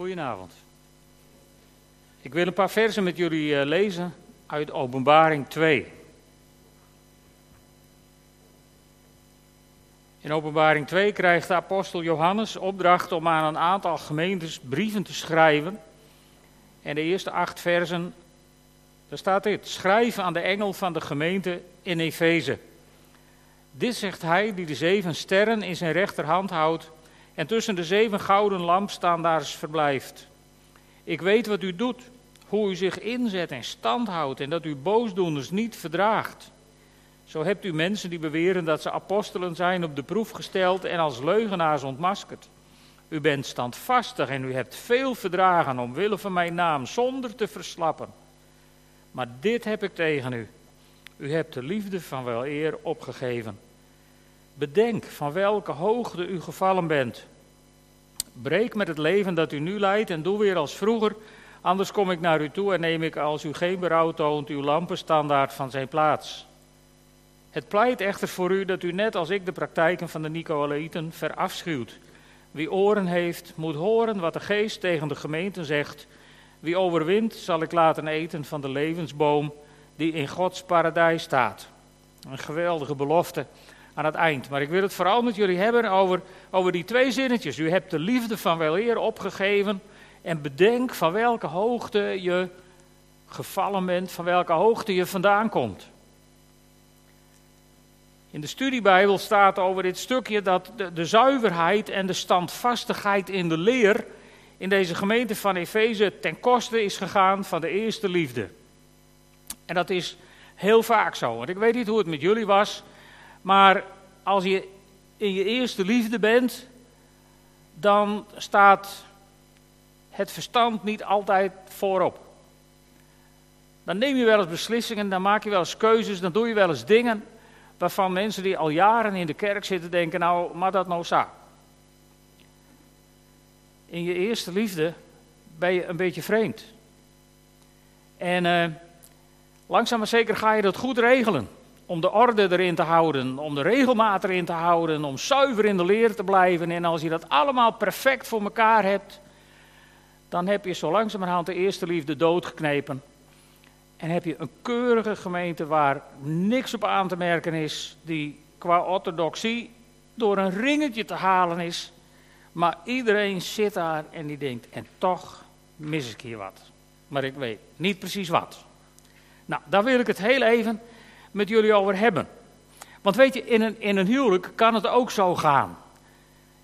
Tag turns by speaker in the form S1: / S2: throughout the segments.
S1: Goedenavond. Ik wil een paar versen met jullie eh, lezen uit Openbaring 2. In Openbaring 2 krijgt de apostel Johannes opdracht om aan een aantal gemeentes brieven te schrijven. En de eerste acht versen, daar staat dit: Schrijf aan de engel van de gemeente in Efeze. Dit zegt hij die de zeven sterren in zijn rechterhand houdt en tussen de zeven gouden lampstandaars verblijft. Ik weet wat u doet, hoe u zich inzet en stand houdt en dat u boosdoeners niet verdraagt. Zo hebt u mensen die beweren dat ze apostelen zijn op de proef gesteld en als leugenaars ontmaskerd. U bent standvastig en u hebt veel verdragen omwille van mijn naam zonder te verslappen. Maar dit heb ik tegen u. U hebt de liefde van wel eer opgegeven. Bedenk van welke hoogte u gevallen bent. Breek met het leven dat u nu leidt en doe weer als vroeger. Anders kom ik naar u toe en neem ik, als u geen berouw toont, uw lampenstandaard van zijn plaats. Het pleit echter voor u dat u net als ik de praktijken van de Nicolaïten verafschuwt. Wie oren heeft, moet horen wat de geest tegen de gemeente zegt. Wie overwint, zal ik laten eten van de levensboom die in Gods paradijs staat. Een geweldige belofte aan het eind. Maar ik wil het vooral met jullie hebben over, over die twee zinnetjes. U hebt de liefde van wel eer opgegeven en bedenk van welke hoogte je gevallen bent, van welke hoogte je vandaan komt. In de studiebijbel staat over dit stukje dat de, de zuiverheid en de standvastigheid in de leer in deze gemeente van Efeze ten koste is gegaan van de eerste liefde. En dat is heel vaak zo. Want ik weet niet hoe het met jullie was, maar als je in je eerste liefde bent, dan staat het verstand niet altijd voorop. Dan neem je wel eens beslissingen, dan maak je wel eens keuzes, dan doe je wel eens dingen waarvan mensen die al jaren in de kerk zitten denken, nou, maar dat nou zo. In je eerste liefde ben je een beetje vreemd. En uh, langzaam maar zeker ga je dat goed regelen. Om de orde erin te houden, om de regelmaat erin te houden, om zuiver in de leer te blijven. En als je dat allemaal perfect voor elkaar hebt, dan heb je zo langzamerhand de eerste liefde doodgeknepen. En heb je een keurige gemeente waar niks op aan te merken is, die qua orthodoxie door een ringetje te halen is. Maar iedereen zit daar en die denkt, en toch mis ik hier wat. Maar ik weet niet precies wat. Nou, daar wil ik het heel even met jullie over hebben. Want weet je, in een, in een huwelijk kan het ook zo gaan.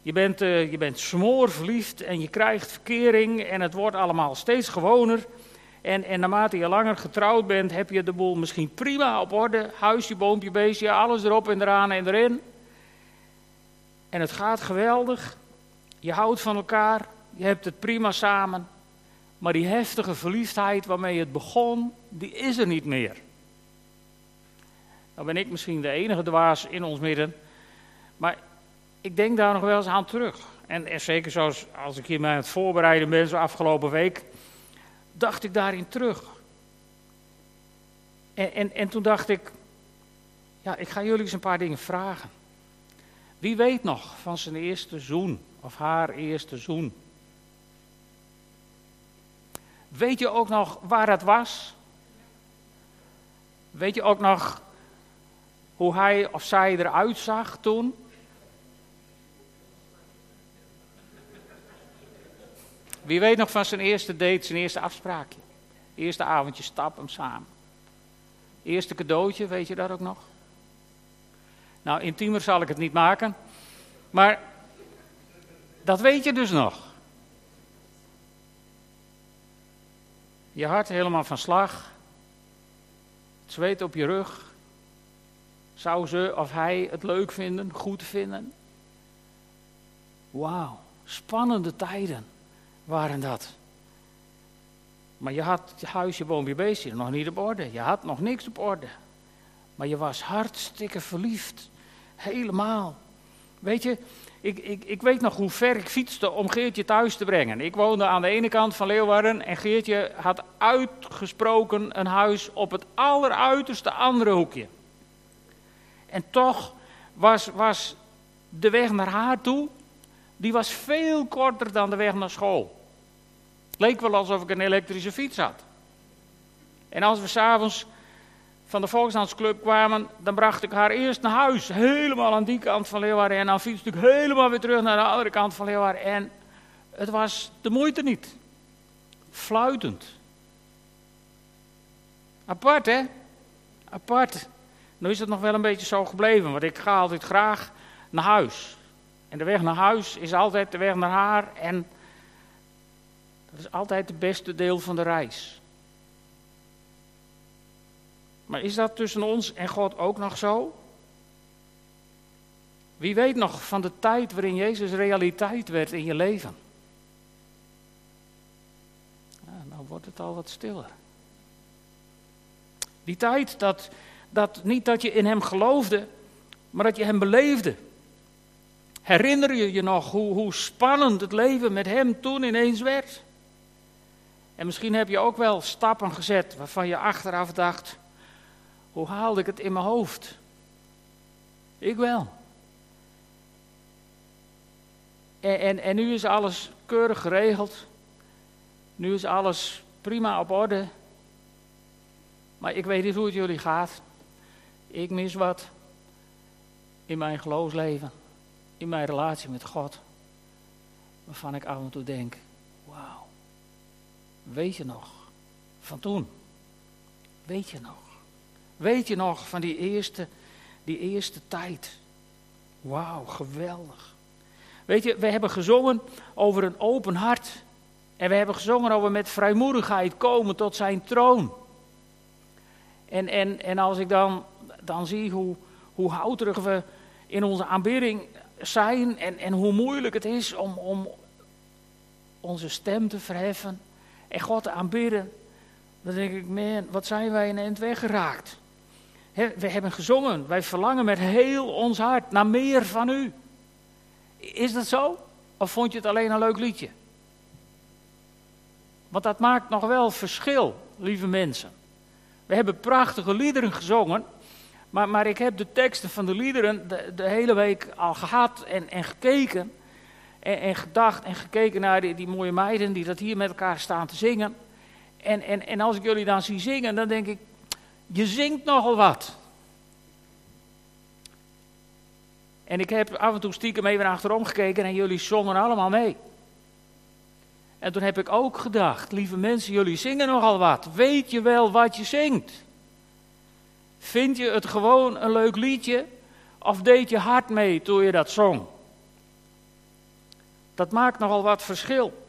S1: Je bent, uh, je bent smoorverliefd en je krijgt verkering en het wordt allemaal steeds gewoner. En, en naarmate je langer getrouwd bent, heb je de boel misschien prima op orde. Huisje, boompje, beestje, alles erop en eraan en erin. En het gaat geweldig. Je houdt van elkaar. Je hebt het prima samen. Maar die heftige verliefdheid waarmee het begon, die is er niet meer. Nou ben ik misschien de enige dwaas in ons midden. Maar ik denk daar nog wel eens aan terug. En, zeker zoals als ik hier aan het voorbereiden ben, zo afgelopen week dacht ik daarin terug. En, en, en toen dacht ik, ja, ik ga jullie eens een paar dingen vragen. Wie weet nog van zijn eerste zoen of haar eerste zoen? Weet je ook nog waar het was? Weet je ook nog hoe hij of zij eruit zag toen? Wie weet nog van zijn eerste date, zijn eerste afspraakje? Eerste avondje stappen samen. Eerste cadeautje, weet je dat ook nog? Nou, intiemer zal ik het niet maken. Maar dat weet je dus nog. Je hart helemaal van slag. Het zweet op je rug. Zou ze of hij het leuk vinden, goed vinden? Wauw, spannende tijden waren dat. Maar je had je huisje, boompje, beestje nog niet op orde. Je had nog niks op orde. Maar je was hartstikke verliefd. Helemaal. Weet je, ik, ik, ik weet nog hoe ver ik fietste om Geertje thuis te brengen. Ik woonde aan de ene kant van Leeuwarden en Geertje had uitgesproken een huis op het alleruiterste andere hoekje. En toch was, was de weg naar haar toe, die was veel korter dan de weg naar school. Het leek wel alsof ik een elektrische fiets had. En als we s'avonds van de Volksdansclub kwamen, dan bracht ik haar eerst naar huis. Helemaal aan die kant van Leeuwarden. En dan fietste ik helemaal weer terug naar de andere kant van Leeuwarden. En het was de moeite niet. Fluitend. Apart, hè? Apart. Nu is het nog wel een beetje zo gebleven, want ik ga altijd graag naar huis. En de weg naar huis is altijd de weg naar haar. En dat is altijd het beste deel van de reis. Maar is dat tussen ons en God ook nog zo? Wie weet nog van de tijd waarin Jezus realiteit werd in je leven? nou wordt het al wat stiller. Die tijd dat, dat niet dat je in Hem geloofde, maar dat je Hem beleefde. Herinner je je nog hoe, hoe spannend het leven met Hem toen ineens werd? En misschien heb je ook wel stappen gezet waarvan je achteraf dacht: hoe haalde ik het in mijn hoofd? Ik wel. En, en, en nu is alles keurig geregeld. Nu is alles prima op orde. Maar ik weet niet hoe het jullie gaat. Ik mis wat in mijn geloofsleven, in mijn relatie met God. Waarvan ik af en toe denk: wauw, weet je nog van toen? Weet je nog? Weet je nog van die eerste, die eerste tijd? Wauw, geweldig. Weet je, we hebben gezongen over een open hart. En we hebben gezongen over met vrijmoedigheid komen tot zijn troon. En, en, en als ik dan, dan zie hoe, hoe houterig we in onze aanbidding zijn en, en hoe moeilijk het is om, om onze stem te verheffen en God te aanbidden, dan denk ik, man, wat zijn wij in het weggeraakt we hebben gezongen, wij verlangen met heel ons hart naar meer van u. Is dat zo? Of vond je het alleen een leuk liedje? Want dat maakt nog wel verschil, lieve mensen. We hebben prachtige liederen gezongen, maar, maar ik heb de teksten van de liederen de, hele week al gehad en, en gekeken. En, en, gedacht en gekeken naar die, die mooie meiden die dat hier met elkaar staan te zingen. En, en, en als ik jullie dan zie zingen, dan denk ik, je zingt nogal wat. En ik heb af en toe stiekem even achterom gekeken en jullie zongen allemaal mee. En toen heb ik ook gedacht, lieve mensen, jullie zingen nogal wat. Weet je wel wat je zingt? Vind je het gewoon een leuk liedje? Of deed je hard mee toen je dat zong? Dat maakt nogal wat verschil.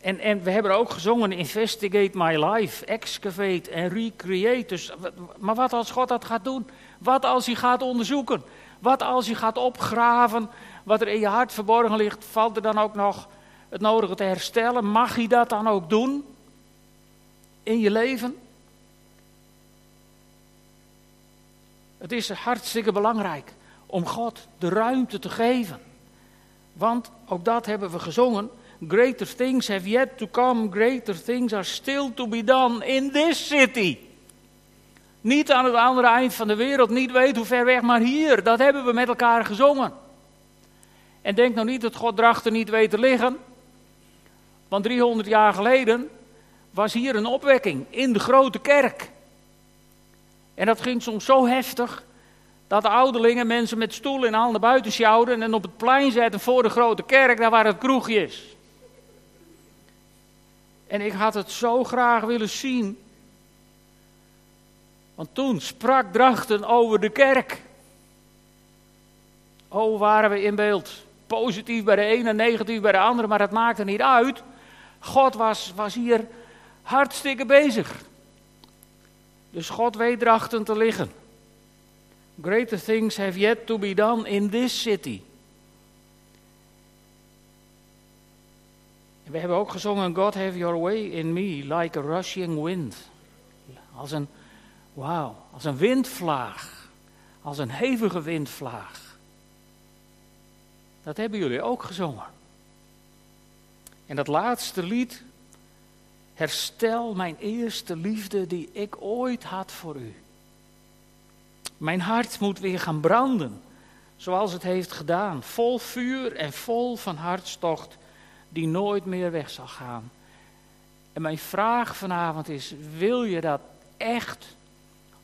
S1: En, en we hebben ook gezongen Investigate My Life, Excavate en Recreate. Dus, maar wat als God dat gaat doen? Wat als hij gaat onderzoeken? Wat als hij gaat opgraven wat er in je hart verborgen ligt? Valt er dan ook nog het nodige te herstellen? Mag hij dat dan ook doen? In je leven? Het is hartstikke belangrijk om God de ruimte te geven. Want ook dat hebben we gezongen Greater things have yet to come, greater things are still to be done in this city. Niet aan het andere eind van de wereld, niet weet hoe ver weg, maar hier. Dat hebben we met elkaar gezongen. En denk nou niet dat God drachten niet weet te liggen. Want 300 jaar geleden was hier een opwekking in de grote kerk. En dat ging soms zo heftig dat de ouderlingen mensen met stoelen in handen buiten sjouwden en op het plein zetten voor de grote kerk, daar waar het kroegje is. En ik had het zo graag willen zien. Want toen sprak Drachten over de kerk. Oh, waren we in beeld. Positief bij de ene, negatief bij de andere, maar dat maakte niet uit. God was, was hier hartstikke bezig. Dus God weet Drachten te liggen. Greater things have yet to be done in this city. We hebben ook gezongen, God have your way in me, like a rushing wind. Als een, wauw, als een windvlaag. Als een hevige windvlaag. Dat hebben jullie ook gezongen. En dat laatste lied, herstel mijn eerste liefde die ik ooit had voor u. Mijn hart moet weer gaan branden, zoals het heeft gedaan, vol vuur en vol van hartstocht die nooit meer weg zal gaan. En mijn vraag vanavond is: wil je dat echt?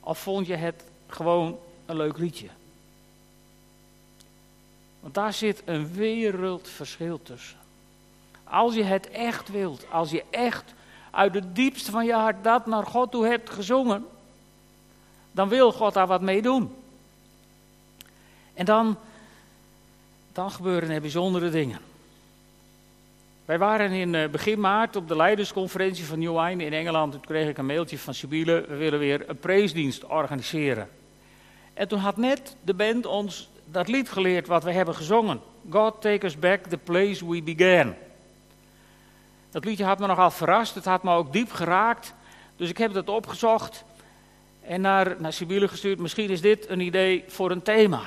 S1: Of vond je het gewoon een leuk liedje? Want daar zit een wereldverschil tussen. Als je het echt wilt, als je echt uit het diepste van je hart dat naar God toe hebt gezongen, dan wil God daar wat mee doen. En dan, dan gebeuren er bijzondere dingen. Wij waren in eh, begin maart op de leidersconferentie van New Wine in Engeland. Toen kreeg ik een mailtje van Sibylle, we willen weer een preesdienst organiseren. En toen had net de band ons dat lied geleerd wat we hebben gezongen. God take us back the place we began. Dat liedje had me nogal verrast, het had me ook diep geraakt. Dus ik heb dat opgezocht en naar, naar Sibylle gestuurd. Misschien is dit een idee voor een thema.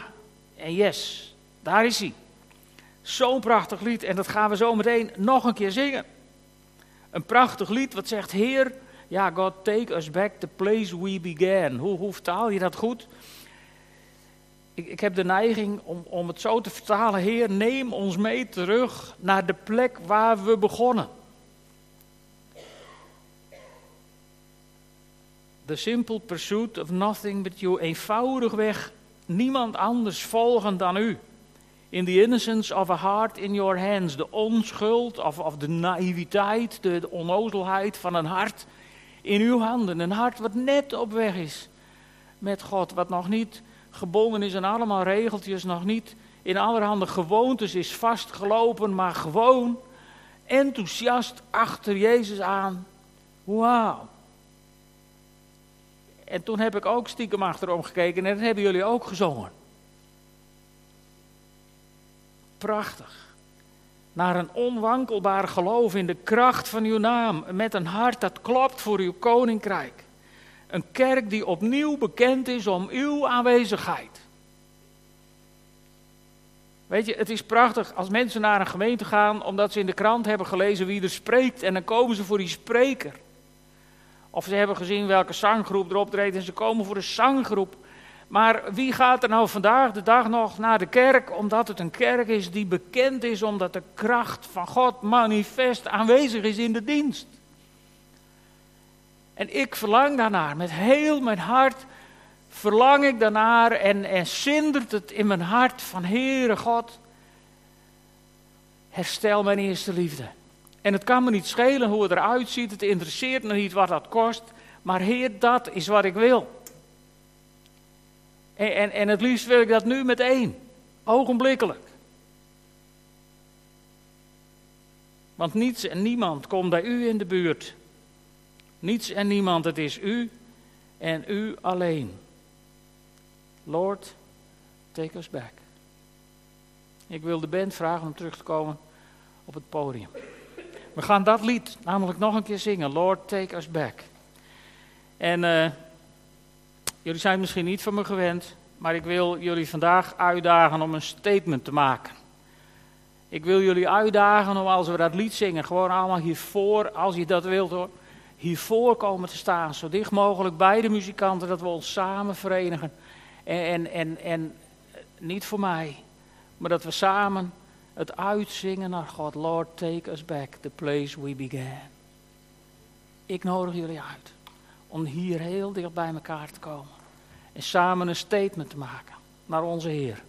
S1: En yes, daar is hij. Zo'n prachtig lied en dat gaan we zo meteen nog een keer zingen. Een prachtig lied wat zegt, Heer, ja, God take us back the place we began. Hoe, hoe vertaal je dat goed? Ik, ik heb de neiging om, om het zo te vertalen, Heer, neem ons mee terug naar de plek waar we begonnen. The simple pursuit of nothing but you. Eenvoudigweg niemand anders volgen dan u. In the innocence of a heart in your hands. De onschuld of, of de naïviteit, de, de onnozelheid van een hart in uw handen. Een hart wat net op weg is met God. Wat nog niet gebonden is aan allemaal regeltjes. Nog niet in allerhande gewoontes is vastgelopen. Maar gewoon enthousiast achter Jezus aan. Wauw. En toen heb ik ook stiekem achterom gekeken en dat hebben jullie ook gezongen. Prachtig. Naar een onwankelbaar geloof in de kracht van uw naam. Met een hart dat klopt voor uw koninkrijk. Een kerk die opnieuw bekend is om uw aanwezigheid. Weet je, het is prachtig als mensen naar een gemeente gaan omdat ze in de krant hebben gelezen wie er spreekt. En dan komen ze voor die spreker. Of ze hebben gezien welke zanggroep erop treedt en ze komen voor een zanggroep. Maar wie gaat er nou vandaag de dag nog naar de kerk? Omdat het een kerk is die bekend is, omdat de kracht van God manifest aanwezig is in de dienst. En ik verlang daarnaar, met heel mijn hart verlang ik daarnaar en, en zindert het in mijn hart van Heere God, herstel mijn eerste liefde. En het kan me niet schelen hoe het eruit ziet. Het interesseert me niet wat dat kost. Maar Heer, dat is wat ik wil. En, en, en het liefst wil ik dat nu meteen. Ogenblikkelijk. Want niets en niemand komt bij u in de buurt. Niets en niemand, het is u en u alleen. Lord, take us back. Ik wil de band vragen om terug te komen op het podium. We gaan dat lied namelijk nog een keer zingen. Lord, take us back. En uh, jullie zijn misschien niet van me gewend, maar ik wil jullie vandaag uitdagen om een statement te maken. Ik wil jullie uitdagen om als we dat lied zingen, gewoon allemaal hiervoor, als je dat wilt hoor, hiervoor komen te staan. Zo dicht mogelijk bij de muzikanten, dat we ons samen verenigen. En, en, en, en niet voor mij, maar dat we samen het uitzingen naar God. Lord, take us back the place we began. Ik nodig jullie uit om hier heel dicht bij elkaar te komen. En samen een statement te maken naar onze Heer.